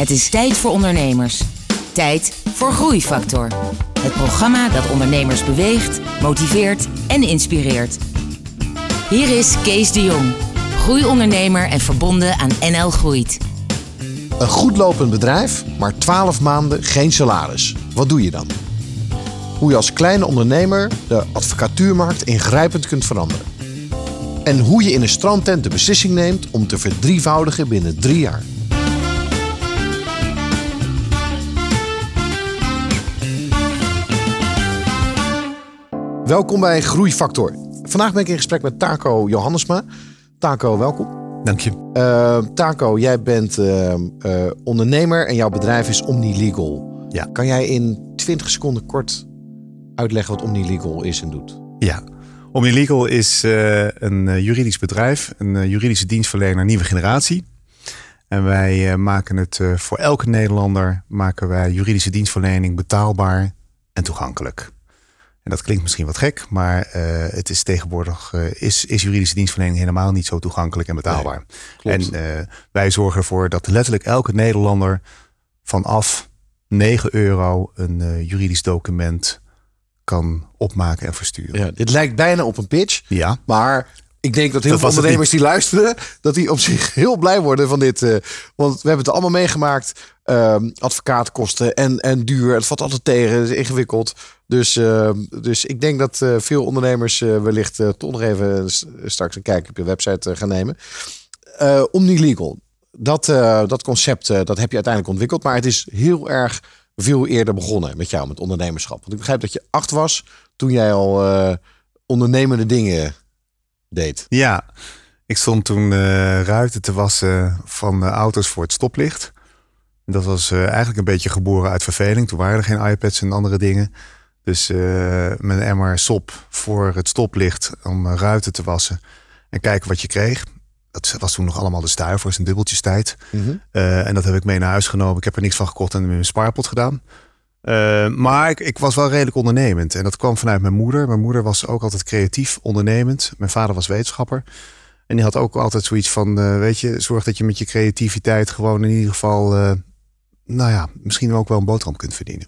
Het is tijd voor ondernemers. Tijd voor Groeifactor. Het programma dat ondernemers beweegt, motiveert en inspireert. Hier is Kees de Jong, groeiondernemer en verbonden aan NL Groeit. Een goed lopend bedrijf, maar 12 maanden geen salaris. Wat doe je dan? Hoe je als kleine ondernemer de advocatuurmarkt ingrijpend kunt veranderen. En hoe je in een strandtent de beslissing neemt om te verdrievoudigen binnen drie jaar. Welkom bij Groeifactor. Vandaag ben ik in gesprek met Taco Johannesma. Taco, welkom. Dank je. Uh, Taco, jij bent uh, uh, ondernemer en jouw bedrijf is OmniLegal. Ja. Kan jij in 20 seconden kort uitleggen wat OmniLegal is en doet? Ja. OmniLegal is een juridisch bedrijf, een juridische dienstverlener nieuwe generatie. En wij maken het voor elke Nederlander maken wij juridische dienstverlening betaalbaar en toegankelijk. En dat klinkt misschien wat gek, maar uh, het is tegenwoordig uh, is, is juridische dienstverlening helemaal niet zo toegankelijk en betaalbaar. Nee, en uh, wij zorgen ervoor dat letterlijk elke Nederlander vanaf 9 euro een juridisch document kan opmaken en versturen. Ja, dit lijkt bijna op een pitch, ja. maar ik denk dat heel Dat veel ondernemers die luisteren, dat die op zich heel blij worden van dit. eh, want we hebben het allemaal meegemaakt. Ehm, advocaatkosten en, en duur. Het valt altijd tegen, het is ingewikkeld. Dus, ehm, dus ik denk dat eh, veel ondernemers eh, wellicht eh, toch nog even straks een kijkje op je website gaan nemen. OmniLegal, dat, dat concept dat heb je uiteindelijk ontwikkeld. Maar het is heel erg veel eerder begonnen met jou, met ondernemerschap. Want ik begrijp dat je acht was toen jij al ondernemende dingen deed. Ja, ik stond toen ruiten te wassen van auto's voor het stoplicht. Dat was eigenlijk een beetje geboren uit verveling. Toen waren er geen iPads en andere dingen. Dus eh, met een emmer sop voor het stoplicht om eh, ruiten te wassen. En kijken wat je kreeg. Dat was toen nog allemaal de stuivers en dubbeltjes tijd. Eh, en dat heb ik mee naar huis genomen. Ik heb er niks van gekocht en in mijn spaarpot gedaan. Eh, maar ik, ik was wel redelijk ondernemend. En dat kwam vanuit mijn moeder. Mijn moeder was ook altijd creatief ondernemend. Mijn vader was wetenschapper. En die had ook altijd zoiets van, eh, weet je, zorg dat je met je creativiteit gewoon in ieder geval, eh, nou ja, misschien ook wel een boterham kunt verdienen.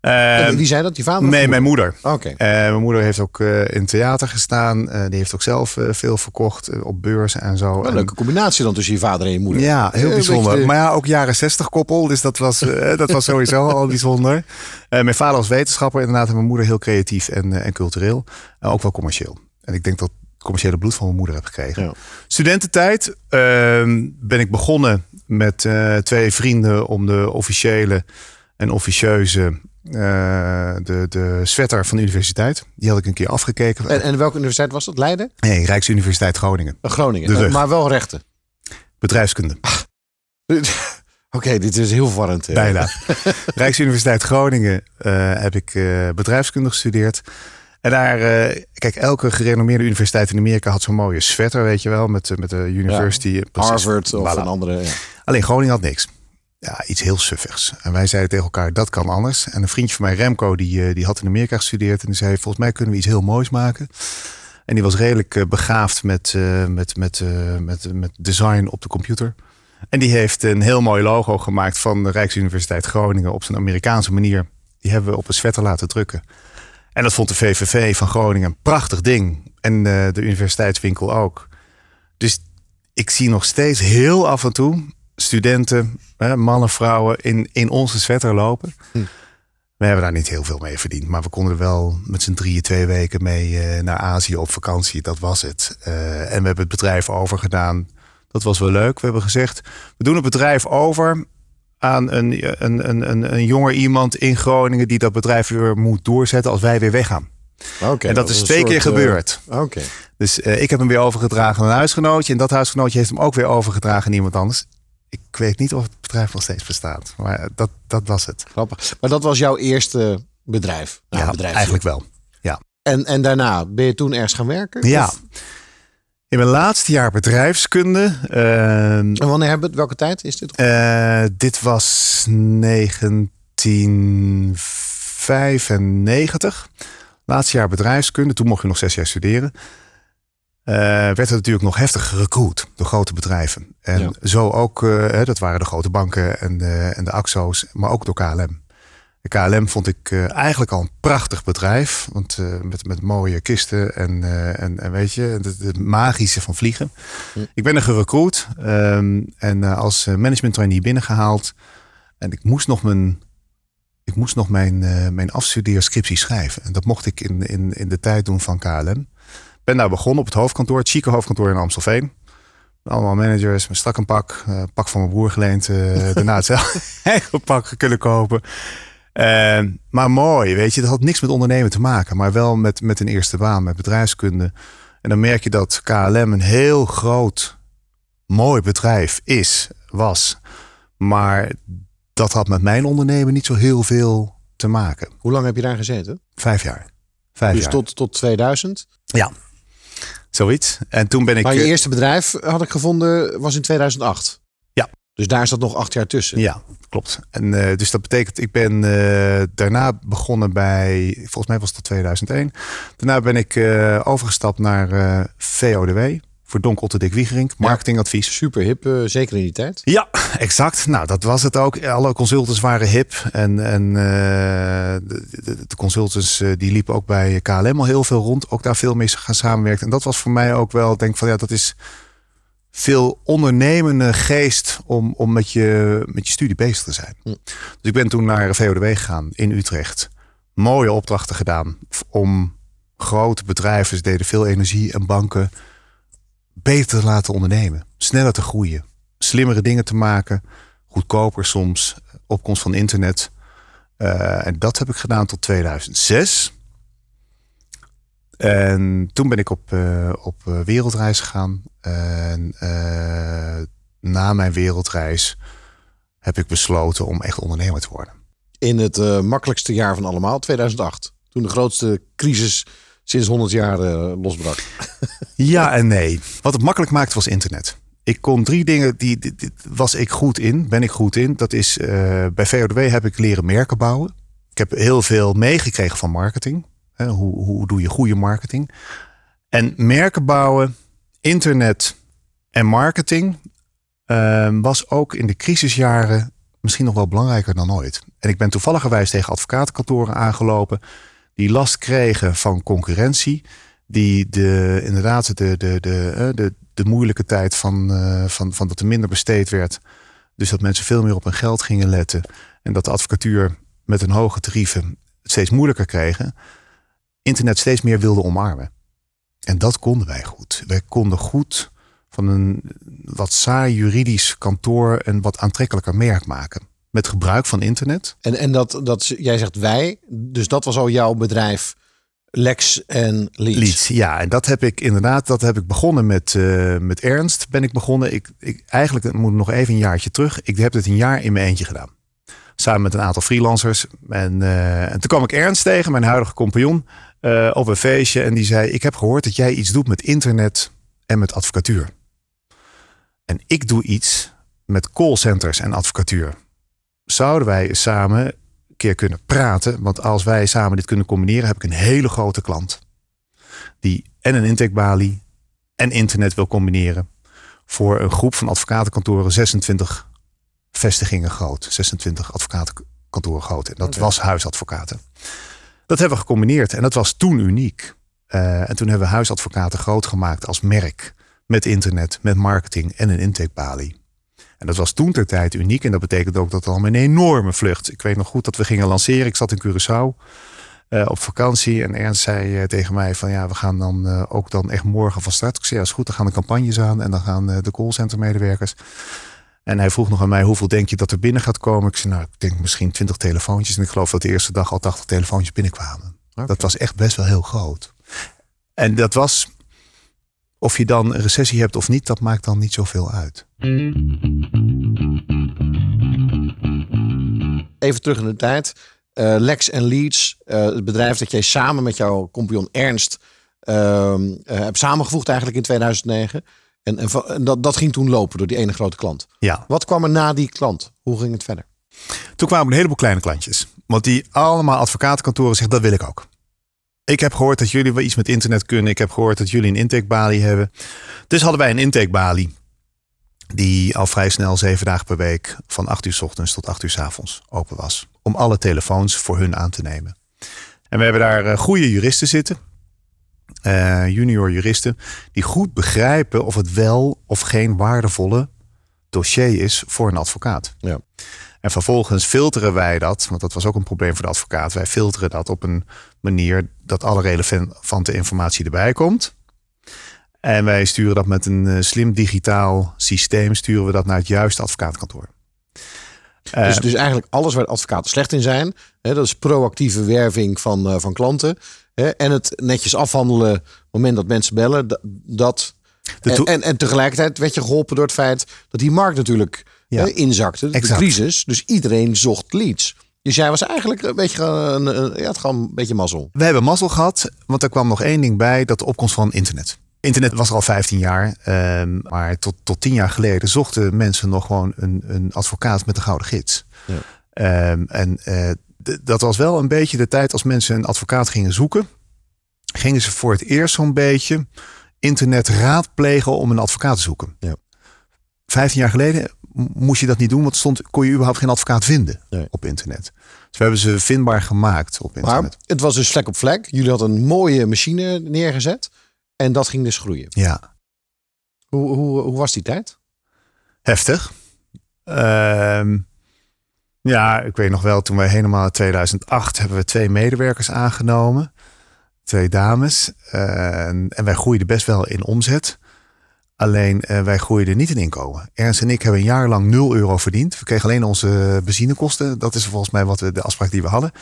Eh, Wie zei dat? Die vader? nee, je mijn moeder? Oké. Eh, mijn moeder heeft ook eh, in theater gestaan. Eh, die heeft ook zelf veel verkocht op beurzen en zo. Een En- leuke combinatie dan tussen je vader en je moeder. ja, heel bijzonder. beetje- Maar ja, ook jaren 60 koppel. Dus dat was, dat was sowieso al bijzonder. Mijn vader was wetenschapper inderdaad. En mijn moeder heel creatief en, en cultureel. En ook wel commercieel. En ik denk dat het commerciële bloed van mijn moeder heb gekregen. Ja. Studententijd ehm, ben ik begonnen met twee vrienden om de officiële en officieuze eh, de, de sweater van de universiteit. Die had ik een keer afgekeken. En, en welke universiteit was dat? Leiden? nee, Rijksuniversiteit Groningen. Eh, Groningen. Eh, maar wel rechten. Bedrijfskunde. Oké, dit is heel verwarrend. eh. Bijna. Rijksuniversiteit Groningen heb ik bedrijfskunde gestudeerd. En daar, kijk, elke gerenommeerde universiteit in Amerika had zo'n mooie sweater, weet je wel, met, met de university. precies. Harvard of Voilà. een andere. Ja. Alleen Groningen had niks. Ja, iets heel suffigs. En wij zeiden tegen elkaar, dat kan anders. En een vriendje van mij, Remco, die, eh, die had in Amerika gestudeerd. En die zei, volgens mij kunnen we iets heel moois maken. En die was redelijk eh, begaafd met, eh, met, met, met, met design op de computer. En die heeft een heel mooi logo gemaakt van de Rijksuniversiteit Groningen op zijn Amerikaanse manier. Die hebben we op een sweater laten drukken. En dat vond de VVV van Groningen een prachtig ding. En de universiteitswinkel ook. Dus ik zie nog steeds heel af en toe studenten, hè, mannen, vrouwen in, in onze sweater lopen. Hm. We hebben daar niet heel veel mee verdiend. Maar we konden er wel met z'n drieën twee weken mee eh, naar Azië op vakantie. Dat was het. Eh, en we hebben het bedrijf overgedaan. Dat was wel leuk. We hebben gezegd, we doen het bedrijf over aan een, een, een, een, een jonger iemand in Groningen... die dat bedrijf weer moet doorzetten als wij weer weggaan. Oké, en dat is twee keer soort, eh, gebeurd. Oké. Dus ik heb hem weer overgedragen aan een huisgenootje. En dat huisgenootje heeft hem ook weer overgedragen aan iemand anders. Ik weet niet of het bedrijf nog steeds bestaat. Maar dat, dat was het. Grappig. Maar dat was jouw eerste bedrijf? Nou, ja, bedrijf. eigenlijk wel. Ja. En, en daarna, ben je toen ergens gaan werken? ja. Of- In mijn laatste jaar bedrijfskunde. eh, En wanneer hebben we het? Welke tijd is dit? eh, dit was 1995. Laatste jaar bedrijfskunde. Toen mocht je nog zes jaar studeren. Werd er natuurlijk nog heftig gerecruit door grote bedrijven. En Ja. zo ook, eh, dat waren de grote banken en de, en de AXO's, maar ook door KLM. De KLM vond ik eh, eigenlijk al een prachtig bedrijf. Want eh, met, met mooie kisten en, eh, en, en weet je, het, magische van vliegen. Ik ben er gerecruit ehm, en eh, als eh, management trainee binnengehaald. En ik moest nog mijn, ik moest nog mijn, eh mijn afstudeerscriptie schrijven. En dat mocht ik in, in, in de tijd doen van KLM. Ben daar begonnen op het hoofdkantoor, het chique hoofdkantoor in Amstelveen. Allemaal managers, strak een pak. eh, pak van mijn broer geleend. eh, daarna het zelf eigen pak kunnen kopen. Eh, maar mooi, weet je. Dat had niks met ondernemen te maken. Maar wel met, met een eerste baan, met bedrijfskunde. En dan merk je dat KLM een heel groot, mooi bedrijf is, was. Maar dat had met mijn ondernemen niet zo heel veel te maken. Hoe lang heb je daar gezeten? Vijf jaar. Vijf dus jaar. tot, tot 2000. Ja, zoiets. En toen ben ik... Maar je eh, eerste bedrijf, had ik gevonden, was in 2008. Ja. Dus daar zat nog acht jaar tussen. Ja, klopt. En eh, dus dat betekent, ik ben eh, daarna begonnen bij, volgens mij was het 2001. Daarna ben ik eh, overgestapt naar eh, VODW voor Donk Otte Dick Wiegerink, marketingadvies. Super hip, eh, zeker in die tijd. Ja, exact. Nou, dat was het ook. Alle consultants waren hip. En, en eh, de, de, de consultants eh, die liepen ook bij KLM al heel veel rond. Ook daar veel mee gaan samenwerken. En dat was voor mij ook wel, denk van ja, dat is veel ondernemende geest om, om met, je, met je studie bezig te zijn. Hm. Dus ik ben toen naar VODW gegaan in Utrecht. Mooie opdrachten gedaan om grote bedrijven, ze deden veel energie en banken, beter te laten ondernemen. Sneller te groeien slimmere dingen te maken. Goedkoper soms. Opkomst van internet. Eh, en dat heb ik gedaan tot 2006. En toen ben ik op, eh, op eh, wereldreis gegaan. En na mijn wereldreis heb ik besloten om echt ondernemer te worden. In het makkelijkste jaar van allemaal, 2008. Toen de grootste crisis sinds 100 jaar eh, losbrak. Ja en nee. Wat het makkelijk maakte was internet. Ik kon drie dingen, die, die, was ik goed in, ben ik goed in. Dat is, eh, bij VODW heb ik leren merken bouwen. Ik heb heel veel meegekregen van marketing. Hoe, hoe doe je goede marketing? En merken bouwen, internet en marketing eh, was ook in de crisisjaren misschien nog wel belangrijker dan ooit. En ik ben toevalligerwijs tegen advocatenkantoren aangelopen die last kregen van concurrentie die de, inderdaad de, de, de, eh, de, de moeilijke tijd van, eh, van, van dat er minder besteed werd. Dus dat mensen veel meer op hun geld gingen letten. En dat de advocatuur met een hoge tarieven steeds moeilijker kregen. Internet steeds meer wilde omarmen. En dat konden wij goed. Wij konden goed van een wat saai juridisch kantoor een wat aantrekkelijker merk maken. Met gebruik van internet. En, en dat, dat, jij zegt wij, dus dat was al jouw bedrijf Lex en Leeds. Leeds, ja. En dat heb ik inderdaad, dat heb ik begonnen met, eh, met Ernst. Ben ik begonnen. Ik, ik, eigenlijk het moet nog even een jaartje terug. Ik heb het een jaar in mijn eentje gedaan. Samen met een aantal freelancers. En, eh, en toen kwam ik Ernst tegen, mijn huidige compagnon, eh, op een feestje. En die zei, ik heb gehoord dat jij iets doet met internet en met advocatuur. En ik doe iets met callcenters en advocatuur. Zouden wij samen een keer kunnen praten? Want als wij samen dit kunnen combineren, heb ik een hele grote klant. Die en een intakebalie en internet wil combineren. Voor een groep van advocatenkantoren, 26 vestigingen groot. 26 advocatenkantoren groot. En dat was huisadvocaten. Dat hebben we gecombineerd en dat was toen uniek. Eh, en toen hebben we huisadvocaten groot gemaakt als merk. Met internet, met marketing en een intakebalie. En dat was toen ter tijd uniek. En dat betekent ook dat het al een enorme vlucht. Ik weet nog goed dat we gingen lanceren. Ik zat in Curaçao eh, op vakantie. En Ernst zei eh, tegen mij van ja, we gaan dan eh, ook dan echt morgen van start. Ik zei ja, is goed. Dan gaan de campagnes aan. En dan gaan de callcenter medewerkers. En hij vroeg nog aan mij, hoeveel denk je dat er binnen gaat komen? Ik zei, nou, ik denk misschien 20 telefoontjes. En ik geloof dat de eerste dag al 80 telefoontjes binnenkwamen. Dat was echt best wel heel groot. En dat was, of je dan een recessie hebt of niet, dat maakt dan niet zoveel uit. Even terug in de tijd. Eh, Lex en Leeds, eh, het bedrijf dat jij samen met jouw compagnon Ernst eh, hebt samengevoegd eigenlijk in 2009. En, en dat, dat ging toen lopen door die ene grote klant. Ja, Wat kwam er na die klant? Hoe ging het verder? toen kwamen een heleboel kleine klantjes. Want die allemaal advocatenkantoren zeggen, dat wil ik ook. Ik heb gehoord dat jullie wel iets met internet kunnen. Ik heb gehoord dat jullie een intakebalie hebben. Dus hadden wij een intakebalie. Die al vrij snel zeven dagen per week van 8 uur s ochtends tot 8 uur s avonds open was. Om alle telefoons voor hun aan te nemen. En we hebben daar uh, goede juristen zitten. Uh, junior juristen. Die goed begrijpen of het wel of geen waardevolle dossier is voor een advocaat. Ja. En vervolgens filteren wij dat, want dat was ook een probleem voor de advocaat. Wij filteren dat op een manier dat alle relevante informatie erbij komt. En wij sturen dat met een uh, slim digitaal systeem, sturen we dat naar het juiste advocaatkantoor. Dus, dus eigenlijk alles waar advocaten slecht in zijn, hè, dat is proactieve werving van, uh, van klanten. Hè, en het netjes afhandelen op het moment dat mensen bellen, dat. En, en, en, tegelijkertijd werd je geholpen door het feit dat die markt natuurlijk ja. hè, inzakte. De Exact. crisis. Dus iedereen zocht leads. Dus jij was eigenlijk een beetje, een, een, ja, het gewoon een beetje mazzel. We hebben mazzel gehad, want er kwam nog één ding bij: dat de opkomst van internet. Internet was er al 15 jaar, um, maar tot, tot 10 jaar geleden zochten mensen nog gewoon een, een advocaat met een gouden gids. Ja. Um, en uh, dat was wel een beetje de tijd als mensen een advocaat gingen zoeken. Gingen ze voor het eerst zo'n beetje internet raadplegen om een advocaat te zoeken. Ja. 15 jaar geleden moest je dat niet doen, want stond, kon je überhaupt geen advocaat vinden nee. op internet. Dus we hebben ze vindbaar gemaakt op internet. Maar het was dus vlek op vlek. Jullie hadden een mooie machine neergezet. En dat ging dus groeien. Ja. Hoe, hoe, hoe was die tijd? Heftig. Um, ja, ik weet nog wel, toen wij helemaal in 2008 hebben we twee medewerkers aangenomen. Twee dames. Uh, en wij groeiden best wel in omzet. Alleen uh, wij groeiden niet in inkomen. Ernst en ik hebben een jaar lang 0 euro verdiend. We kregen alleen onze benzinekosten. Dat is volgens mij wat we, de afspraak die we hadden.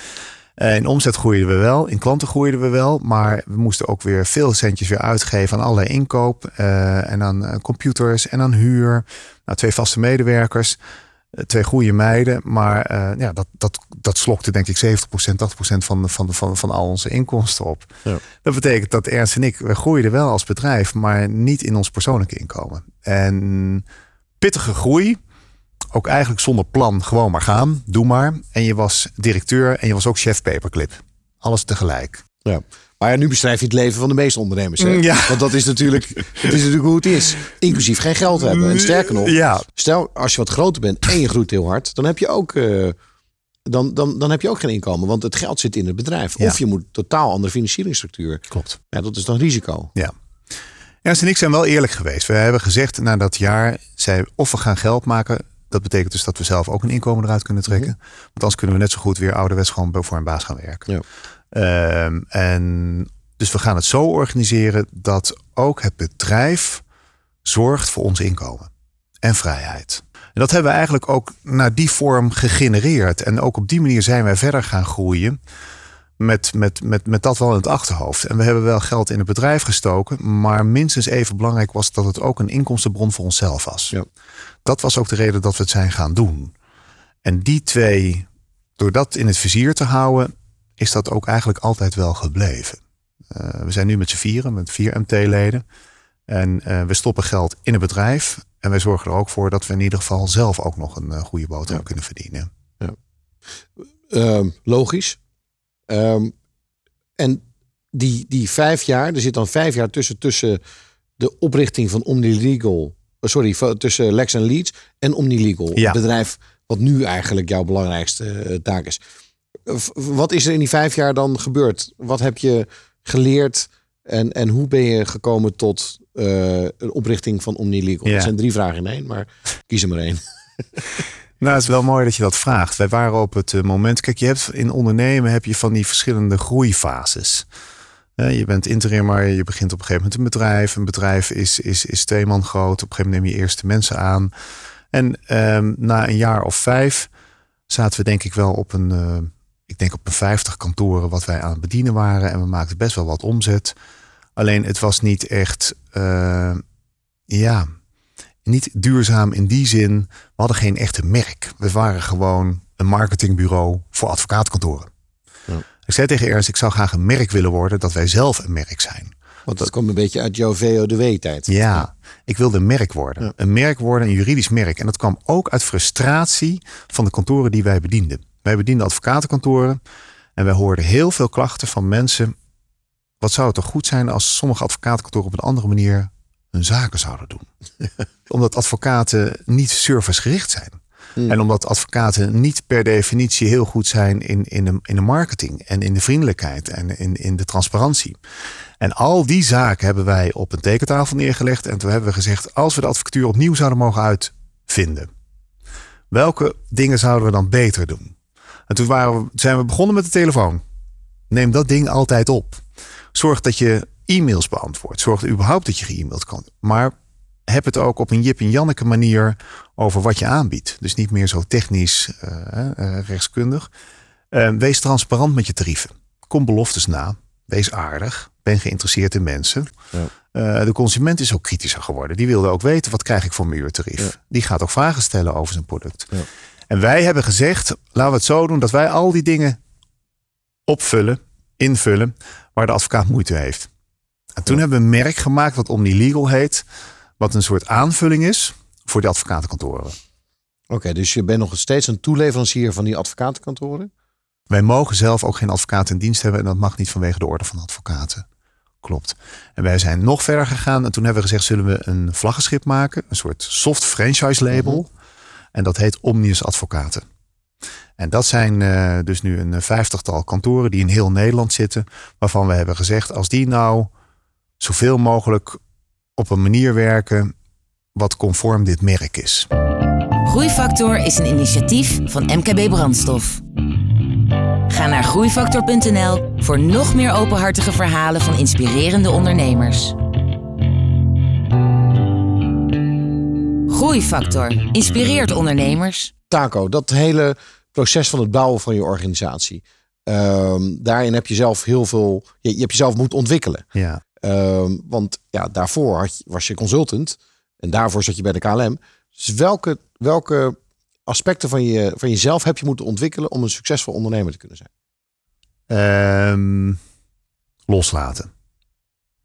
Uh, in omzet groeiden we wel, in klanten groeiden we wel, maar we moesten ook weer veel centjes weer uitgeven aan allerlei inkoop uh, en aan computers en aan huur. Nou, twee vaste medewerkers, twee goede meiden, maar ja, dat, dat, dat slokte denk ik 70%, 80% van, van, van, van al onze inkomsten op. Ja. Dat betekent dat Ernst en ik, we groeiden wel als bedrijf, maar niet in ons persoonlijke inkomen. En pittige groei, ook eigenlijk zonder plan, gewoon maar gaan, doe maar. En je was directeur en je was ook chef paperclip. Alles tegelijk. Ja. Maar ja, nu beschrijf je het leven van de meeste ondernemers. Hè? Ja. Want dat is natuurlijk, het is natuurlijk hoe het is. Inclusief geen geld hebben. En sterker nog, ja. stel als je wat groter bent en je groeit heel hard, dan heb je ook, uh, dan, dan, dan heb je ook geen inkomen. Want het geld zit in het bedrijf. Ja. Of je moet totaal andere financieringsstructuur. Klopt. Ja, dat is dan risico. Ja. Ernst en ik zijn wel eerlijk geweest. We hebben gezegd na dat jaar, zei, of we gaan geld maken dat betekent dus dat we zelf ook een inkomen eruit kunnen trekken. Mm -hmm. Want anders kunnen we net zo goed weer ouderwets gewoon voor een baas gaan werken. Ja. Um, en dus we gaan het zo organiseren dat ook het bedrijf zorgt voor ons inkomen en vrijheid. En dat hebben we eigenlijk ook naar die vorm gegenereerd. En ook op die manier zijn wij verder gaan groeien. Met, met, met, met dat wel in het achterhoofd. En we hebben wel geld in het bedrijf gestoken. Maar minstens even belangrijk was dat het ook een inkomstenbron voor onszelf was. Ja. Dat was ook de reden dat we het zijn gaan doen. En die twee, door dat in het vizier te houden, is dat ook eigenlijk altijd wel gebleven. Uh, we zijn nu met z'n vieren, met vier MT-leden. En uh, we stoppen geld in het bedrijf. En wij zorgen er ook voor dat we in ieder geval zelf ook nog een uh, goede boterham ja. kunnen verdienen. Ja. Uh, logisch. Um, en die, die vijf jaar, er zit dan vijf jaar tussen, tussen de oprichting van OmniLegal sorry, tussen Lex en Leeds en OmniLegal. Ja. Het bedrijf wat nu eigenlijk jouw belangrijkste taak is. Wat is er in die vijf jaar dan gebeurd? Wat heb je geleerd en, en hoe ben je gekomen tot uh, een oprichting van OmniLegal? Ja. Dat zijn drie vragen in één, maar kies er maar één. Nou, het is wel mooi dat je dat vraagt. Wij waren op het moment. Kijk, je hebt in ondernemen heb je van die verschillende groeifases. Je bent interimmer, je begint op een gegeven moment een bedrijf. Een bedrijf is, is, is twee man groot. Op een gegeven moment neem je eerste mensen aan. En um, na een jaar of vijf zaten we denk ik wel op een, ik denk op een vijftig kantoren wat wij aan het bedienen waren. En we maakten best wel wat omzet. Alleen het was niet echt, uh, ja, niet duurzaam in die zin. We hadden geen echte merk. We waren gewoon een marketingbureau voor advocaatkantoren. Ja. Ik zei tegen Ernst, ik zou graag een merk willen worden dat wij zelf een merk zijn. Want dat komt een beetje uit jouw VODW-tijd. Ja, ik wilde een merk worden. Ja. Een merk worden, een juridisch merk. En dat kwam ook uit frustratie van de kantoren die wij bedienden. Wij bedienden advocatenkantoren. En wij hoorden heel veel klachten van mensen. wat zou het toch goed zijn als sommige advocatenkantoren op een andere manier hun zaken zouden doen. omdat advocaten niet servicegericht zijn. Hmm. En omdat advocaten niet per definitie heel goed zijn in, in, de, in de marketing en in de vriendelijkheid en in, in de transparantie. En al die zaken hebben wij op een tekentafel neergelegd. En toen hebben we gezegd, als we de advocatuur opnieuw zouden mogen uitvinden, welke dingen zouden we dan beter doen? En toen waren we, zijn we begonnen met de telefoon. Neem dat ding altijd op. Zorg dat je e-mails beantwoordt. Zorg überhaupt dat je ge-mailed kan. Maar heb het ook op een Jip en Janneke manier over wat je aanbiedt. Dus niet meer zo technisch uh, uh, rechtskundig. Uh, wees transparant met je tarieven. Kom beloftes na. Wees aardig. Ben geïnteresseerd in mensen. Ja. de consument is ook kritischer geworden. Die wilde ook weten wat krijg ik voor mijn uurtarief. Ja. Die gaat ook vragen stellen over zijn product. Ja. En wij hebben gezegd, laten we het zo doen dat wij al die dingen opvullen, invullen, waar de advocaat moeite heeft. En toen hebben we een merk gemaakt wat OmniLegal heet. Wat een soort aanvulling is voor de advocatenkantoren. Oké, okay, dus je bent nog steeds een toeleverancier van die advocatenkantoren? Wij mogen zelf ook geen advocaat in dienst hebben. En dat mag niet vanwege de orde van advocaten. Klopt. En wij zijn nog verder gegaan. En toen hebben we gezegd, zullen we een vlaggenschip maken. Een soort soft franchise label. Mm -hmm. En dat heet Omnius Advocaten. En dat zijn uh, dus nu een vijftigtal kantoren die in heel Nederland zitten. Waarvan we hebben gezegd, als die nou zoveel mogelijk op een manier werken wat conform dit merk is. Groeifactor is een initiatief van MKB Brandstof. Ga naar groeifactor.nl voor nog meer openhartige verhalen van inspirerende ondernemers. Groeifactor inspireert ondernemers. Taco, dat hele proces van het bouwen van je organisatie. Um, daarin heb je zelf heel veel. Je, je hebt jezelf moeten ontwikkelen. Ja. Um, want ja, daarvoor had je, was je consultant en daarvoor zat je bij de KLM. Dus welke, welke aspecten van, je, van jezelf heb je moeten ontwikkelen om een succesvol ondernemer te kunnen zijn? Um, loslaten.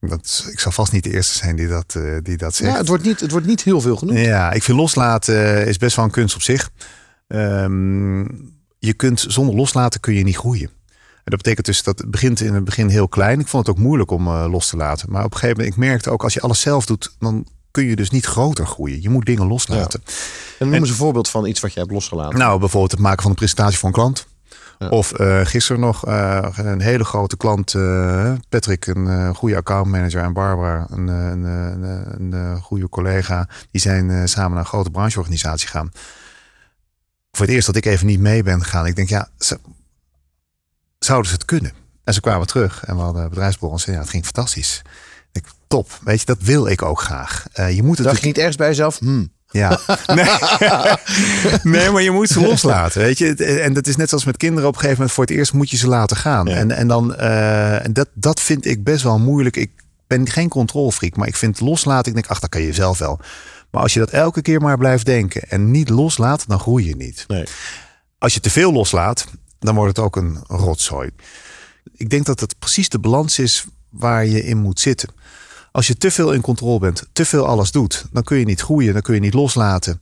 Dat, ik zal vast niet de eerste zijn die dat, uh, die dat zegt. Ja, het wordt, niet, het wordt niet heel veel genoemd. Ja, ik vind loslaten is best wel een kunst op zich. Um, je kunt zonder loslaten kun je niet groeien. En dat betekent dus dat het begint in het begin heel klein. Ik vond het ook moeilijk om uh, los te laten. Maar op een gegeven moment, ik merkte ook als je alles zelf doet, dan kun je dus niet groter groeien. Je moet dingen loslaten. Ja. En noem eens een voorbeeld van iets wat je hebt losgelaten. Nou, bijvoorbeeld het maken van een presentatie voor een klant. Ja. Of uh, gisteren nog uh, een hele grote klant, uh, Patrick, een goede accountmanager en Barbara, een, een, een, een goede collega. Die zijn samen naar een grote brancheorganisatie gaan. Voor het eerst dat ik even niet mee ben gegaan. Ik denk, ja, ze, zouden ze het kunnen? En ze kwamen terug en we hadden bedrijfsborrel en zeiden, ja, het ging fantastisch. Ik, top, weet je, dat wil ik ook graag. Je moet het Dacht je niet ergens bij jezelf, hmm. Ja, nee. nee, maar je moet ze loslaten, weet je. En dat is net zoals met kinderen op een gegeven moment. Voor het eerst moet je ze laten gaan. Ja. En, en dan, uh, en dat, dat vind ik best wel moeilijk. Ik ben geen controlfreak, maar ik vind loslaten. Ik denk, ach, dat kan je zelf wel. Maar als je dat elke keer maar blijft denken en niet loslaat, dan groei je niet. Nee. Als je te veel loslaat, dan wordt het ook een rotzooi. Ik denk dat het precies de balans is waar je in moet zitten. Als je te veel in controle bent, te veel alles doet, dan kun je niet groeien, dan kun je niet loslaten.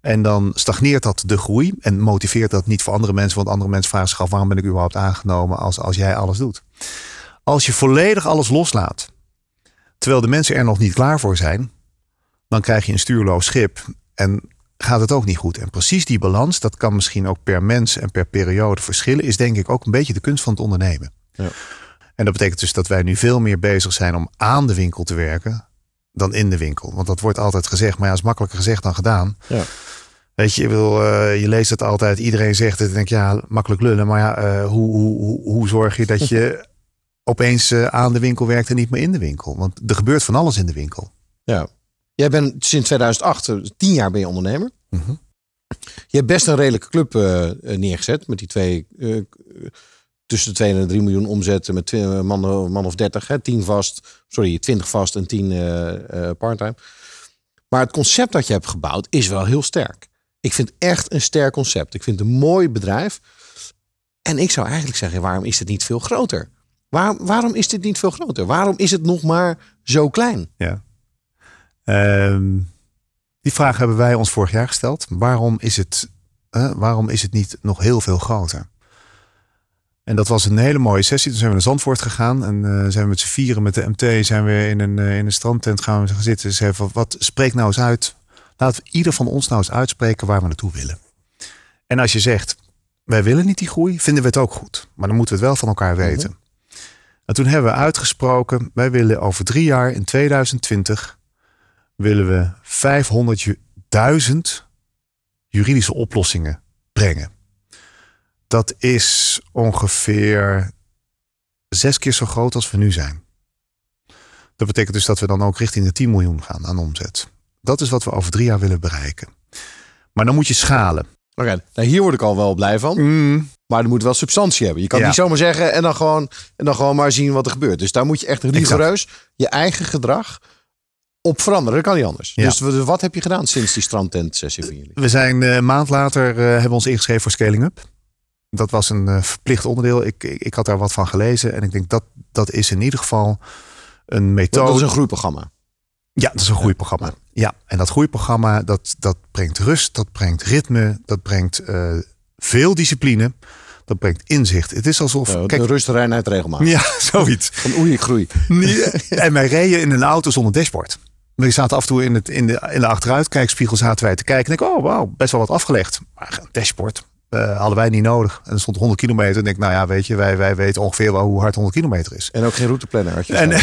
En dan stagneert dat de groei en motiveert dat niet voor andere mensen, want andere mensen vragen zich af waarom ben ik überhaupt aangenomen als, als jij alles doet. Als je volledig alles loslaat, terwijl de mensen er nog niet klaar voor zijn, dan krijg je een stuurloos schip en gaat het ook niet goed. En precies die balans, dat kan misschien ook per mens en per periode verschillen, is denk ik ook een beetje de kunst van het ondernemen. Ja. En dat betekent dus dat wij nu veel meer bezig zijn om aan de winkel te werken dan in de winkel. Want dat wordt altijd gezegd, maar ja, is makkelijker gezegd dan gedaan. Ja. Weet je, je, wil, uh, je leest het altijd, iedereen zegt het. En denk ja, makkelijk lullen. Maar ja, uh, hoe, hoe, hoe, hoe zorg je dat je opeens uh, aan de winkel werkt en niet meer in de winkel? Want er gebeurt van alles in de winkel. Ja. Jij bent sinds 2008, tien jaar ben je ondernemer. Mm -hmm. Je hebt best een redelijke club neergezet met die twee tussen de 2 en de 3 miljoen omzetten met man, man of 30, hè, 10 vast, sorry, 20 vast en 10 uh, uh, parttime. Maar het concept dat je hebt gebouwd is wel heel sterk. Ik vind echt een sterk concept. Ik vind het een mooi bedrijf. En ik zou eigenlijk zeggen, waarom is het niet veel groter? Waarom, is dit niet veel groter? Waarom is het nog maar zo klein? Ja. Um, die vraag hebben wij ons vorig jaar gesteld. Waarom is het, waarom is het niet nog heel veel groter? En dat was een hele mooie sessie. Toen zijn we naar Zandvoort gegaan. En uh, zijn we met z'n vieren met de MT zijn we in een, uh, in een strandtent gaan we gaan zitten. Ze van, wat spreek nou eens uit. Laat ieder van ons nou eens uitspreken waar we naartoe willen. En als je zegt, wij willen niet die groei, vinden we het ook goed. Maar dan moeten we het wel van elkaar weten. Mm En toen hebben we uitgesproken, wij willen over drie jaar in 2020 willen we 500.000 juridische oplossingen brengen. Dat is ongeveer zes keer zo groot als we nu zijn. Dat betekent dus dat we dan ook richting de 10 miljoen gaan aan omzet. Dat is wat we over drie jaar willen bereiken. Maar dan moet je schalen. Oké, nou hier word ik al wel blij van. Mm. Maar er moet wel substantie hebben. Je kan Ja. niet zomaar zeggen en dan, gewoon, en dan gewoon maar zien wat er gebeurt. Dus daar moet je echt rigoureus je eigen gedrag op veranderen. Dat kan niet anders. Ja. Dus wat- heb je gedaan sinds die strandtent sessie van jullie? We zijn eh, een maand later eh, hebben ons ingeschreven voor Scaling Up. Dat was een eh, verplicht onderdeel. Ik, ik, ik had daar wat van gelezen. En ik denk dat dat is in ieder geval een methode. Dat is een groeiprogramma. Ja, dat is een groeiprogramma. Ja, en dat groeiprogramma dat, dat brengt rust, dat brengt ritme, dat brengt eh, veel discipline, dat brengt inzicht. Het is alsof. Ja, kijk, de rust, reinheid, regelmaat. ja, zoiets. Van oei, ik groei. en wij reden in een auto zonder dashboard. We zaten af en toe in, het, in, de, in de achteruitkijkspiegel zaten wij te kijken. En ik, oh wauw, best wel wat afgelegd. Maar een dashboard eh, hadden wij niet nodig. En er stond 100 kilometer. En ik denk, nou ja, weet je, wij, wij weten ongeveer wel hoe hard 100 kilometer is. En ook geen routeplanner. Had je En,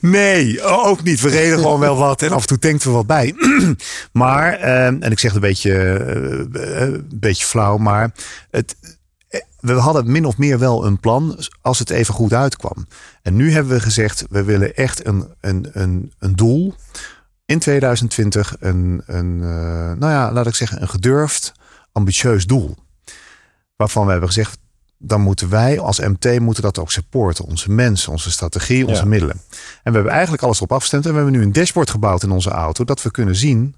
nee, ook niet. We reden gewoon wel wat en af en toe tankten we wat bij. maar, eh, en ik zeg het een beetje, eh, eh, een beetje flauw, maar het, we hadden min of meer wel een plan als het even goed uitkwam. En nu hebben we gezegd, we willen echt een, een, een, een doel in 2020, een, een nou ja, laat ik zeggen, een gedurfd, ambitieus doel. Waarvan we hebben gezegd, dan moeten wij als MT moeten dat ook supporten. Onze mensen, onze strategie, onze Ja. middelen. En we hebben eigenlijk alles erop afgestemd. En we hebben nu een dashboard gebouwd in onze auto. Dat we kunnen zien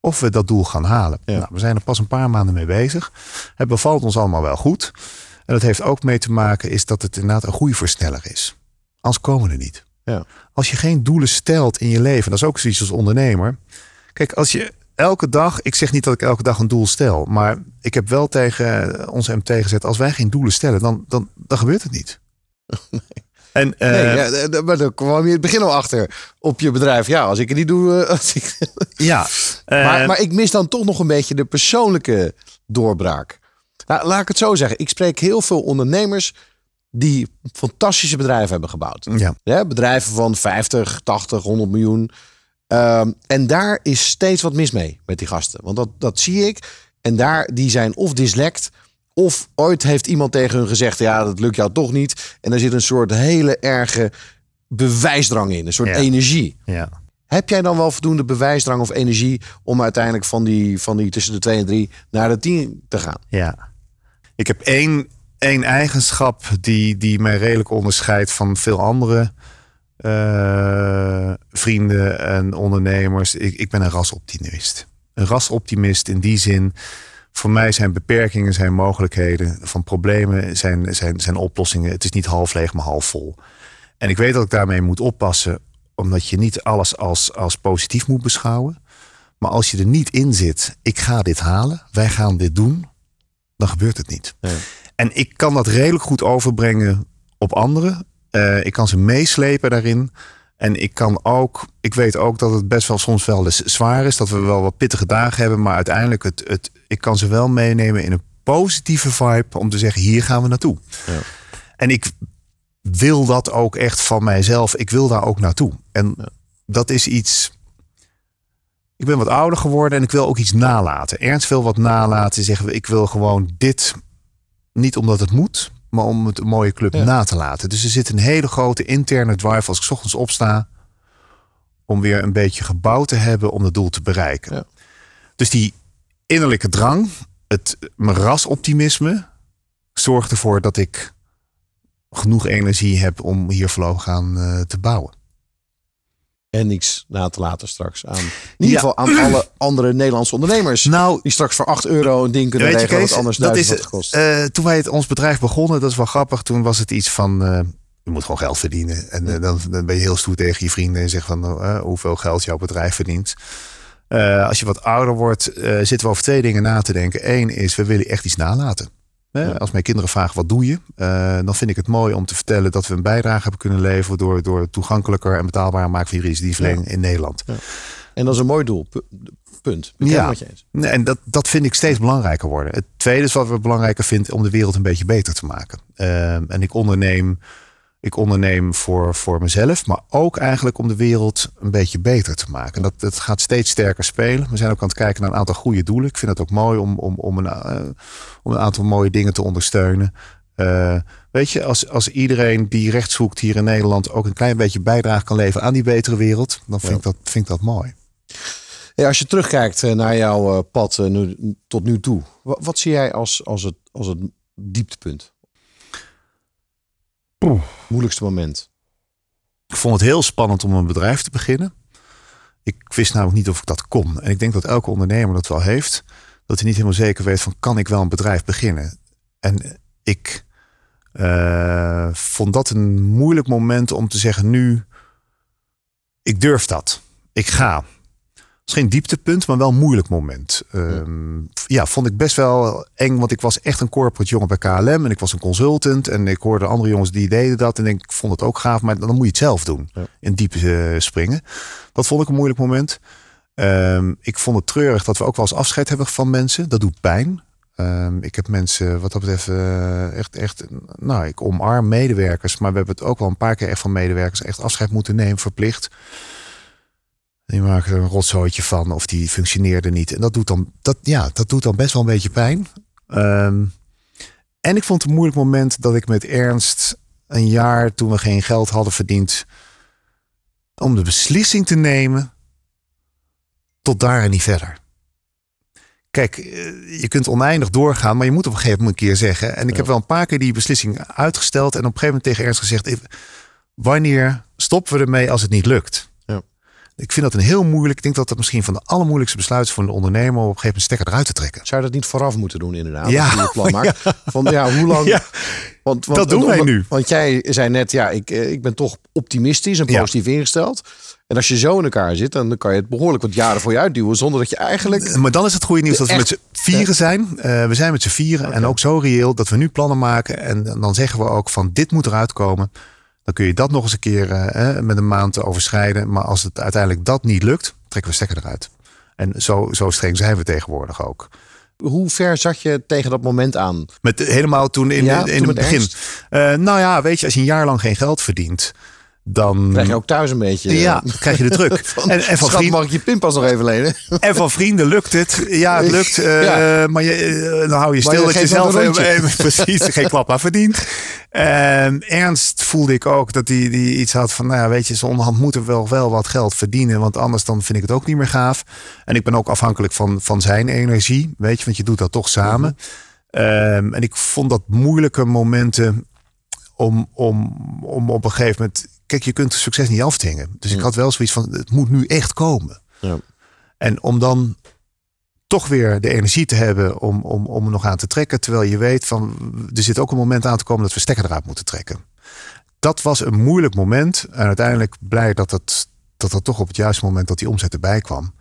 of we dat doel gaan halen. Ja. Nou, we zijn er pas een paar maanden mee bezig. Het bevalt ons allemaal wel goed. En dat heeft ook mee te maken is dat het inderdaad een groeiversneller is. Anders komen we er niet. Ja. Als je geen doelen stelt in je leven, dat is ook zoiets als ondernemer. Kijk, als je elke dag, ik zeg niet dat ik elke dag een doel stel, maar ik heb wel tegen onze MT gezet, als wij geen doelen stellen, dan, dan, dan gebeurt het niet. En, eh, Nee, ja, maar daar kwam je het begin al achter op je bedrijf. Ja, als ik het niet doe. eh, Als ik... ja, eh, maar, maar ik mis dan toch nog een beetje de persoonlijke doorbraak. Nou, laat ik het zo zeggen. Ik spreek heel veel ondernemers die fantastische bedrijven hebben gebouwd. ja, Ja, bedrijven van 50, 80, 100 miljoen. Ehm, en daar is steeds wat mis mee met die gasten. Want dat, dat zie ik. En daar, die zijn of dyslect. Of ooit heeft iemand tegen hun gezegd: Ja, dat lukt jou toch niet. En er zit een soort hele erge bewijsdrang in. Een soort Ja. energie. ja. Heb jij dan wel voldoende bewijsdrang of energie om uiteindelijk van die, van die tussen de 2 en 3 naar de 10 te gaan? Ja. Ik heb één, één eigenschap die, die mij redelijk onderscheidt van veel andere eh, vrienden en ondernemers. Ik, ik ben een rasoptimist. Een rasoptimist in die zin. Voor mij zijn beperkingen, zijn mogelijkheden. Van problemen zijn, zijn, zijn oplossingen. Het is niet half leeg, maar half vol. En ik weet dat ik daarmee moet oppassen. Omdat je niet alles als, als positief moet beschouwen. Maar als je er niet in zit, ik ga dit halen, wij gaan dit doen, dan gebeurt het niet. En ik kan dat redelijk goed overbrengen op anderen. Eh, ik kan ze meeslepen daarin. En ik kan ook, ik weet ook dat het best wel soms wel eens zwaar is, dat we wel wat pittige dagen hebben, maar uiteindelijk het, het, ik kan ze wel meenemen in een positieve vibe om te zeggen hier gaan we naartoe. Ja. En ik wil dat ook echt van mijzelf. Ik wil daar ook naartoe. En dat is iets. Ik ben wat ouder geworden en ik wil ook iets nalaten. Ernst wil wat nalaten. Zeggen we, ik wil gewoon dit. Niet omdat het moet, maar om het een mooie club Ja. na te laten. Dus er zit een hele grote interne drive als ik 's ochtends opsta. Om weer een beetje gebouwd te hebben om het doel te bereiken. Ja. Dus die innerlijke drang, het rasoptimisme, zorgt ervoor dat ik genoeg energie heb om hier voorlopig aan eh, te bouwen. En niks na te laten straks aan. In ieder Ja. geval aan alle andere Nederlandse ondernemers. Nou, Die straks voor 8 euro een ding kunnen regelen Kees, wat anders dat duizend is, gekost. eh, toen wij het, ons bedrijf begonnen, dat is wel grappig. Toen was het iets van, eh, je moet gewoon geld verdienen. En eh, dan, dan ben je heel stoer tegen je vrienden en zegt van eh, hoeveel geld jouw bedrijf verdient. Eh, als je wat ouder wordt, eh, zitten we over twee dingen na te denken. Eén is, we willen echt iets nalaten. Hè? Als mijn kinderen vragen wat doe je, uh, dan vind ik het mooi om te vertellen dat we een bijdrage hebben kunnen leveren door, door toegankelijker en betaalbaar maken van juridische dienstverlening in Nederland. Ja. En dat is een mooi doel. Punt. ja. Wat je eens. En dat, dat vind ik steeds belangrijker worden. Het tweede is wat we belangrijker vinden om de wereld een beetje beter te maken. Uh, en ik onderneem ik onderneem voor, voor mezelf, maar ook eigenlijk om de wereld een beetje beter te maken. Dat, dat gaat steeds sterker spelen. We zijn ook aan het kijken naar een aantal goede doelen. Ik vind het ook mooi om, om, om, een, uh, om een aantal mooie dingen te ondersteunen. Uh, weet je, als, als iedereen die recht zoekt hier in Nederland ook een klein beetje bijdrage kan leveren aan die betere wereld, dan vind, ik, dat, vind ik dat mooi. Als je terugkijkt eh, naar jouw pad nu, tot nu toe, wat, wat zie jij als, als, het, als het dieptepunt? Moeilijkste moment? Ik vond het heel spannend om een bedrijf te beginnen. Ik wist namelijk niet of ik dat kon. En ik denk dat elke ondernemer dat wel heeft. Dat hij niet helemaal zeker weet van kan ik wel een bedrijf beginnen. En ik uh, vond dat een moeilijk moment om te zeggen nu, ik durf dat. Ik ga is geen dieptepunt, maar wel een moeilijk moment. Ehm, ja. vond ik best wel eng, want ik was echt een corporate jongen bij KLM en ik was een consultant en ik hoorde andere jongens die deden dat en ik vond het ook gaaf, maar dan moet je het zelf doen. In diep uh, springen. Dat vond ik een moeilijk moment. Um, ik vond het treurig dat we ook wel eens afscheid hebben van mensen. Dat doet pijn. Um, ik heb mensen, wat dat betreft, uh, echt, echt, nou, ik omarm medewerkers, maar we hebben het ook wel een paar keer echt van medewerkers echt afscheid moeten nemen, verplicht. Die maken er een rotzooitje van of die functioneerde niet. En dat doet dan, dat, ja, dat doet dan best wel een beetje pijn. Um, en ik vond het een moeilijk moment dat ik met Ernst een jaar toen we geen geld hadden verdiend. om de beslissing te nemen tot daar en niet verder. Kijk, eh, je kunt oneindig doorgaan, maar je moet op een gegeven moment een keer zeggen. En ik heb wel een paar keer die beslissing uitgesteld. En op een gegeven moment tegen Ernst gezegd: wanneer stoppen we ermee als het niet lukt? Ik vind dat een heel moeilijk. Ik denk dat dat misschien van de allermoeilijkste besluiten voor een ondernemer om op een gegeven moment stekker eruit te trekken. Zou je dat niet vooraf moeten doen, inderdaad? Ja, je plan maakt. Van ja, hoe lang? Ja. Want, want, dat doen wij nu. Want jij zei net, ja, ik, eh, ik ben toch optimistisch en positief ingesteld. En als je zo in elkaar zit, dan kan je het behoorlijk wat jaren voor je uitduwen. Zonder dat je eigenlijk. Eh, maar dan is het goede nieuws dat we met z'n vieren zijn. Uh, we zijn met z'n vieren. En ook zo reëel dat we nu plannen maken. En dan zeggen we ook van dit moet eruit komen. Dan kun je dat nog eens een keer uh, met een maand overschrijden. Maar als het uiteindelijk dat niet lukt, trekken we stekker eruit. En zo, zo streng zijn we tegenwoordig ook. Hoe ver zat je tegen dat moment aan? Met, helemaal toen in, in, het begin. Uh, nou ja, weet je, als je een jaar lang geen geld verdient dan krijg je ook thuis een beetje. Ja, krijg je de druk. en, en van vrienden mag ik je pinpas nog even lenen? en van vrienden lukt het. Ja, het lukt. Uh, Maar je, uh, dan hou je stil dat je zelf even, precies geen klap aan verdient. En ernst voelde ik ook dat hij die iets had van, nou ja, weet je, zo onderhand moeten we wel, wel wat geld verdienen, want anders dan vind ik het ook niet meer gaaf. En ik ben ook afhankelijk van, van zijn energie, weet je, want je doet dat toch samen. Um, en ik vond dat moeilijke momenten om, om, om op een gegeven moment kijk, je kunt succes niet afdwingen. Dus ik had wel zoiets van, het moet nu echt komen. Ja. En om dan toch weer de energie te hebben om, om, om er nog aan te trekken. Terwijl je weet van, er zit ook een moment aan te komen dat we stekker eruit moeten trekken. Dat was een moeilijk moment. En uiteindelijk blij dat het, dat dat toch op het juiste moment dat die omzet erbij kwam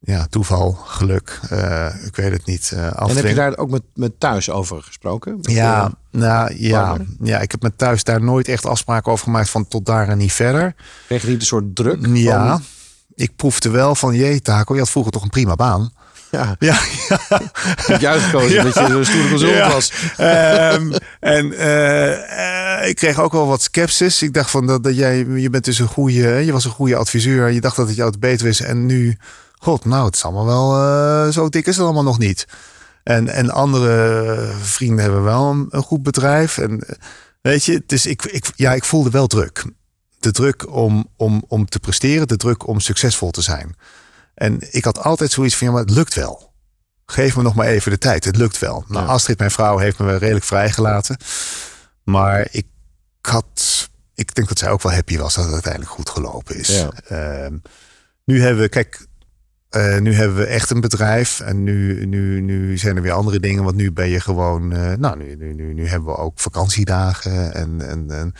ja, toeval, geluk, uh, ik weet het niet. Uh, en heb je daar ook met, met thuis over gesproken? ja, nou ja, ja, ik heb met thuis daar nooit echt afspraken over gemaakt van tot daar en niet verder. Kreeg je niet een soort druk? Ja, van... ik proefde wel van jee Taco, je had vroeger toch een prima baan. Ja. Ja. ja. juist gekozen ja. dat je een stoere consult ja. was. Um, en uh, ik kreeg ook wel wat sceptisch. Ik dacht van dat, dat jij, je bent dus een goede, je was een goede adviseur. Je dacht dat het jou het beter is. En nu God, nou, het is allemaal wel uh, zo dik is het allemaal nog niet. En, en andere vrienden hebben wel een, een goed bedrijf. En eh, weet je, dus ik, ik, ja, ik voelde wel druk. De druk om, om, om te presteren, de druk om succesvol te zijn. En ik had altijd zoiets van, ja, maar het lukt wel. Geef me nog maar even de tijd, het lukt wel. Nou, Astrid, mijn vrouw, heeft me wel redelijk vrijgelaten. Maar ik had, ik denk dat zij ook wel happy was dat het uiteindelijk goed gelopen is. Ja. Uh, nu hebben we, kijk, uh, nu hebben we echt een bedrijf en nu, nu, nu zijn er weer andere dingen. Want nu ben je gewoon, uh, nou, nu, nu, nu, nu hebben we ook vakantiedagen en, en, en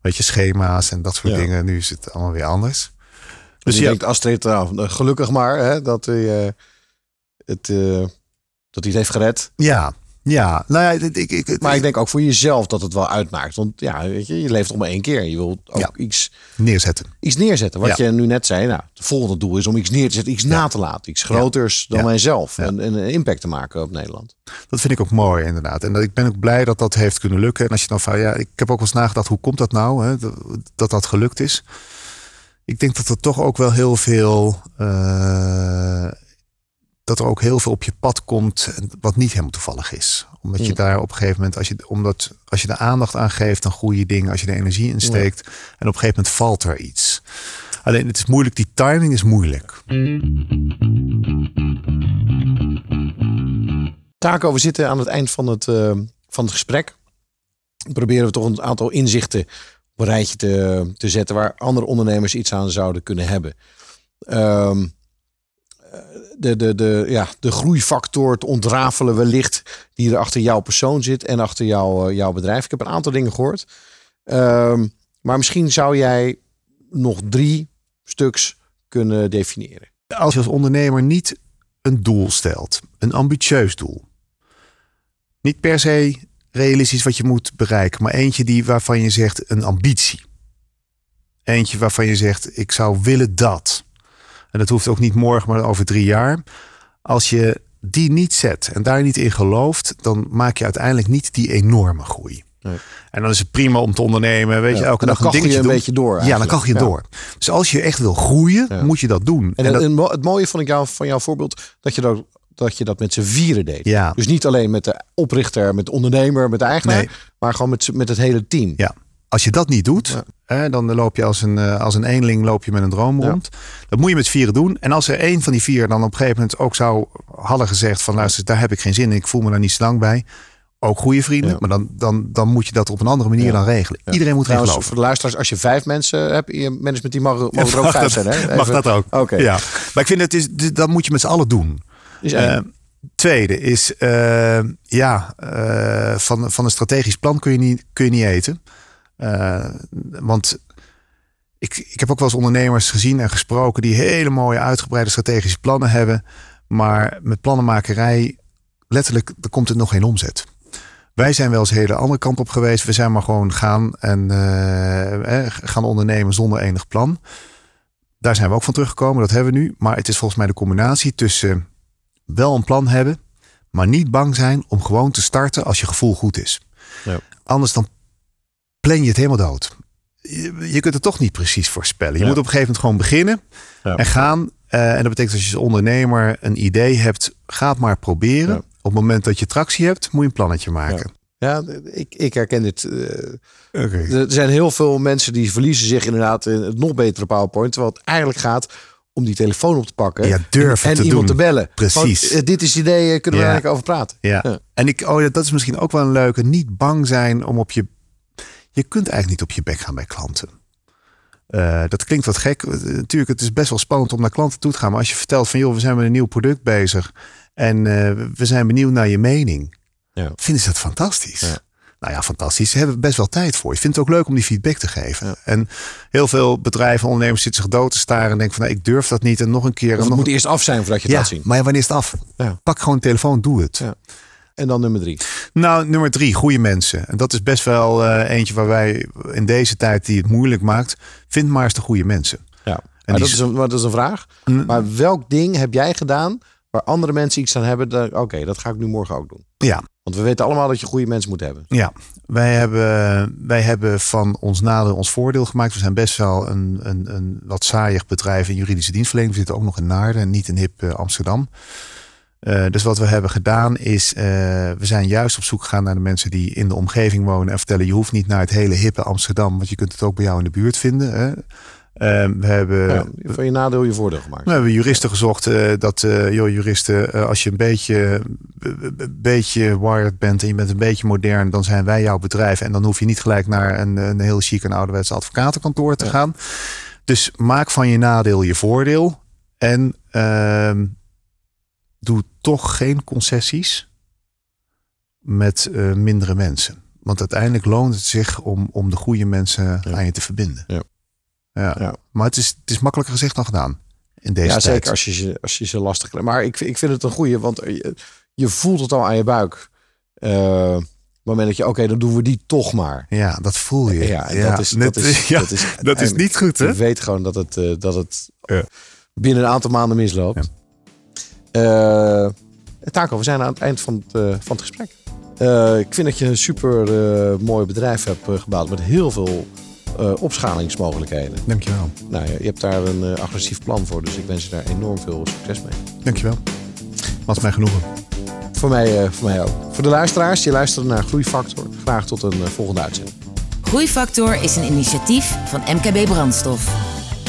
weet je, schema's en dat soort ja. dingen. Nu is het allemaal weer anders. Dus je denkt Astrid, nou, gelukkig maar hè, dat hij uh, het, dat hij het heeft gered. Ja, Ja, nou ja, ik, ik, Maar ik denk ook voor jezelf dat het wel uitmaakt. Want ja, weet je, je leeft om maar één keer. Je wilt ook Ja. iets, neerzetten. iets neerzetten. Wat Ja. je nu net zei. Nou, het volgende doel is om iets neer te zetten. Iets na te laten. Iets groters dan mijzelf. En, en een impact te maken op Nederland. Dat vind ik ook mooi, inderdaad. En dat- ik ben ook blij dat dat heeft kunnen lukken. En als je dan van, ja, ik heb ook wel eens nagedacht, hoe komt dat nou, hè, dat- dat dat gelukt is? Ik denk dat er toch ook wel heel veel, eh, dat er ook heel veel op je pad komt wat niet helemaal toevallig is. Omdat je Ja. daar op een gegeven moment, als je, omdat, als je de aandacht aan geeft, dan goede dingen, als je de energie insteekt, en op een gegeven moment valt er iets. Alleen het is moeilijk, die timing is moeilijk. Taco, we zitten aan het eind van het, eh, van het gesprek. Proberen we toch een aantal inzichten op een rijtje te, te zetten waar andere ondernemers iets aan zouden kunnen hebben. Ehm, eh, de, de, de, ja, de groeifactor te ontrafelen wellicht die er achter jouw persoon zit en achter jouw, eh, jouw bedrijf. Ik heb een aantal dingen gehoord. Ehm, maar misschien zou jij nog drie stuks kunnen definiëren. als je als ondernemer niet een doel stelt, een ambitieus doel, niet per se realistisch wat je moet bereiken, maar eentje die waarvan je zegt een ambitie. Eentje waarvan je zegt ik zou willen dat. En dat hoeft ook niet morgen, maar over drie jaar. Als je die niet zet en daar niet in gelooft, dan maak je uiteindelijk niet die enorme groei. Nee. En dan is het prima om te ondernemen, weet je, elke dag een kachel je dingetje een doen. beetje door Ja, dan kan je Ja. door. Dus als je echt wil groeien, Ja. moet je dat doen. En, En dat- het, mo- het mooie vond ik jou, van jouw voorbeeld dat je dat, dat, je dat met z'n vieren deed. Ja. Dus niet alleen met de oprichter, met de ondernemer, met de eigenaar, Nee. maar gewoon met, met het hele team. Ja, als je dat niet doet, Ja. hè, dan loop je als een, eh, als een eenling loop je met een droom Ja. rond. Dat moet je met vieren doen. En als er één van die vier dan op een gegeven moment ook zou hadden gezegd van luister, daar heb ik geen zin in, ik voel me daar niet zo lang bij. Ook goede vrienden, Ja. maar dan, dan, dan moet je dat op een andere manier Ja. dan regelen. Ja. Iedereen moet geloven. voor de luisteraars, als je vijf mensen hebt in je managementteam, mag, mogen er ook Mag vijf dat- zijn. Hè? Mag dat ook. Oké. Ja. Maar ik vind het is, dat moet je met z'n allen doen. Is. Eh, tweede is, eh, ja, van, van een strategisch plan kun je niet, kun je niet eten. Eh, want ik, ik heb ook wel eens ondernemers gezien en gesproken die hele mooie uitgebreide strategische plannen hebben. Maar met plannenmakerij, letterlijk, er komt het nog geen omzet. Wij zijn wel eens de hele andere kant op geweest. We zijn maar gewoon gaan en eh, eh, gaan ondernemen zonder enig plan. Daar zijn we ook van teruggekomen, dat hebben we nu. Maar het is volgens mij de combinatie tussen wel een plan hebben, maar niet bang zijn om gewoon te starten als je gevoel goed is. Ja. Anders dan plan je het helemaal dood. Je, je kunt het toch niet precies voorspellen. Je Ja. moet op een gegeven moment gewoon beginnen Ja. en gaan. Eh, en dat betekent als je als ondernemer een idee hebt, ga het maar proberen. Ja. Op het moment dat je tractie hebt, moet je een plannetje maken. Ja, ik, ik herken dit. eh, Oké. er zijn heel veel mensen die verliezen zich inderdaad in het nog betere PowerPoint. Terwijl het eigenlijk gaat om die telefoon op te pakken. Ja, durven en te iemand doen. te bellen. Precies. Eh, dit is het idee, kunnen we Ja. eigenlijk over praten. Ja. Ja. En ik, oh, ja, dat is misschien ook wel een leuke. Niet bang zijn om op je. Je kunt eigenlijk niet op je bek gaan bij klanten. Eh, dat klinkt wat gek. Eh, Natuurlijk, het is best wel spannend om naar klanten toe te gaan. Maar als je vertelt van joh, we zijn met een nieuw product bezig. En eh, we zijn benieuwd naar je mening. Ja. Vinden ze dat fantastisch? Ja. Nou ja, fantastisch. Ze hebben best wel tijd voor. Je vindt het ook leuk om die feedback te geven. Ja. En heel veel bedrijven, ondernemers zitten zich dood te staren. En denken van nou, ik durf dat niet. En nog een keer. Of het nog moet eerst af zijn voordat je het ja, laat zien. maar wanneer is het af? Ja. Pak gewoon de telefoon, doe het. En dan nummer drie. Nou, nummer drie, goede mensen. En dat is best wel eh, eentje waar wij in deze tijd die het moeilijk maakt. Vind maar eens de goede mensen. Ja. En dat, is een, dat is een vraag. Mm. Maar welk ding heb jij gedaan waar andere mensen iets aan hebben? Oké, dat ga ik nu morgen ook doen. Ja, Want we weten allemaal dat je goede mensen moet hebben. ja. Wij, hebben, wij hebben van ons nadeel ons voordeel gemaakt. We zijn best wel een, een, een wat saaiig bedrijf in juridische dienstverlening. We zitten ook nog in Naarden en niet in hip eh, Amsterdam. Eh, dus wat we hebben gedaan is, eh, we zijn juist op zoek gegaan naar de mensen die in de omgeving wonen en vertellen, je hoeft niet naar het hele hippe Amsterdam, want je kunt het ook bij jou in de buurt vinden. Hè. Eh, we hebben Ja, van je nadeel je voordeel gemaakt. We hebben juristen gezocht eh, dat, joh, juristen, als je een beetje, beetje wired bent en je bent een beetje modern, dan zijn wij jouw bedrijf. En dan hoef je niet gelijk naar een, een heel chic en ouderwetse advocatenkantoor te Ja. gaan. Dus maak van je nadeel je voordeel. En ehm, doe toch geen concessies met eh, mindere mensen. Want uiteindelijk loont het zich om, om de goede mensen Ja. aan je te verbinden. Ja. Ja. Ja. Maar het is, het is makkelijker gezegd dan gedaan. In deze ja, tijd. zeker als je, ze, als je ze lastig... Maar ik, vind- ik vind het een goeie, want je, je voelt het al aan je buik. Uh, het moment dat je, oké, dan doen we die toch maar. Ja, dat voel je. Ja, dat, is, dat, is, ja, dat, is, dat is niet goed, hè? Je weet gewoon dat het, uh, dat het ja. binnen een aantal maanden misloopt. Uh, Taco, we zijn aan het eind van het, uh, van het gesprek. ik vind dat je een super mooi bedrijf hebt gebouwd met heel veel opschalingsmogelijkheden. Dankjewel. Nou, je hebt daar een agressief plan voor, dus ik wens je daar enorm veel succes mee. Dankjewel. Was mij genoegen. Voor mij, uh, voor mij ook. Voor de luisteraars die luisteren naar Groeifactor, graag tot een uh, volgende uitzending. Groeifactor is een initiatief van MKB Brandstof.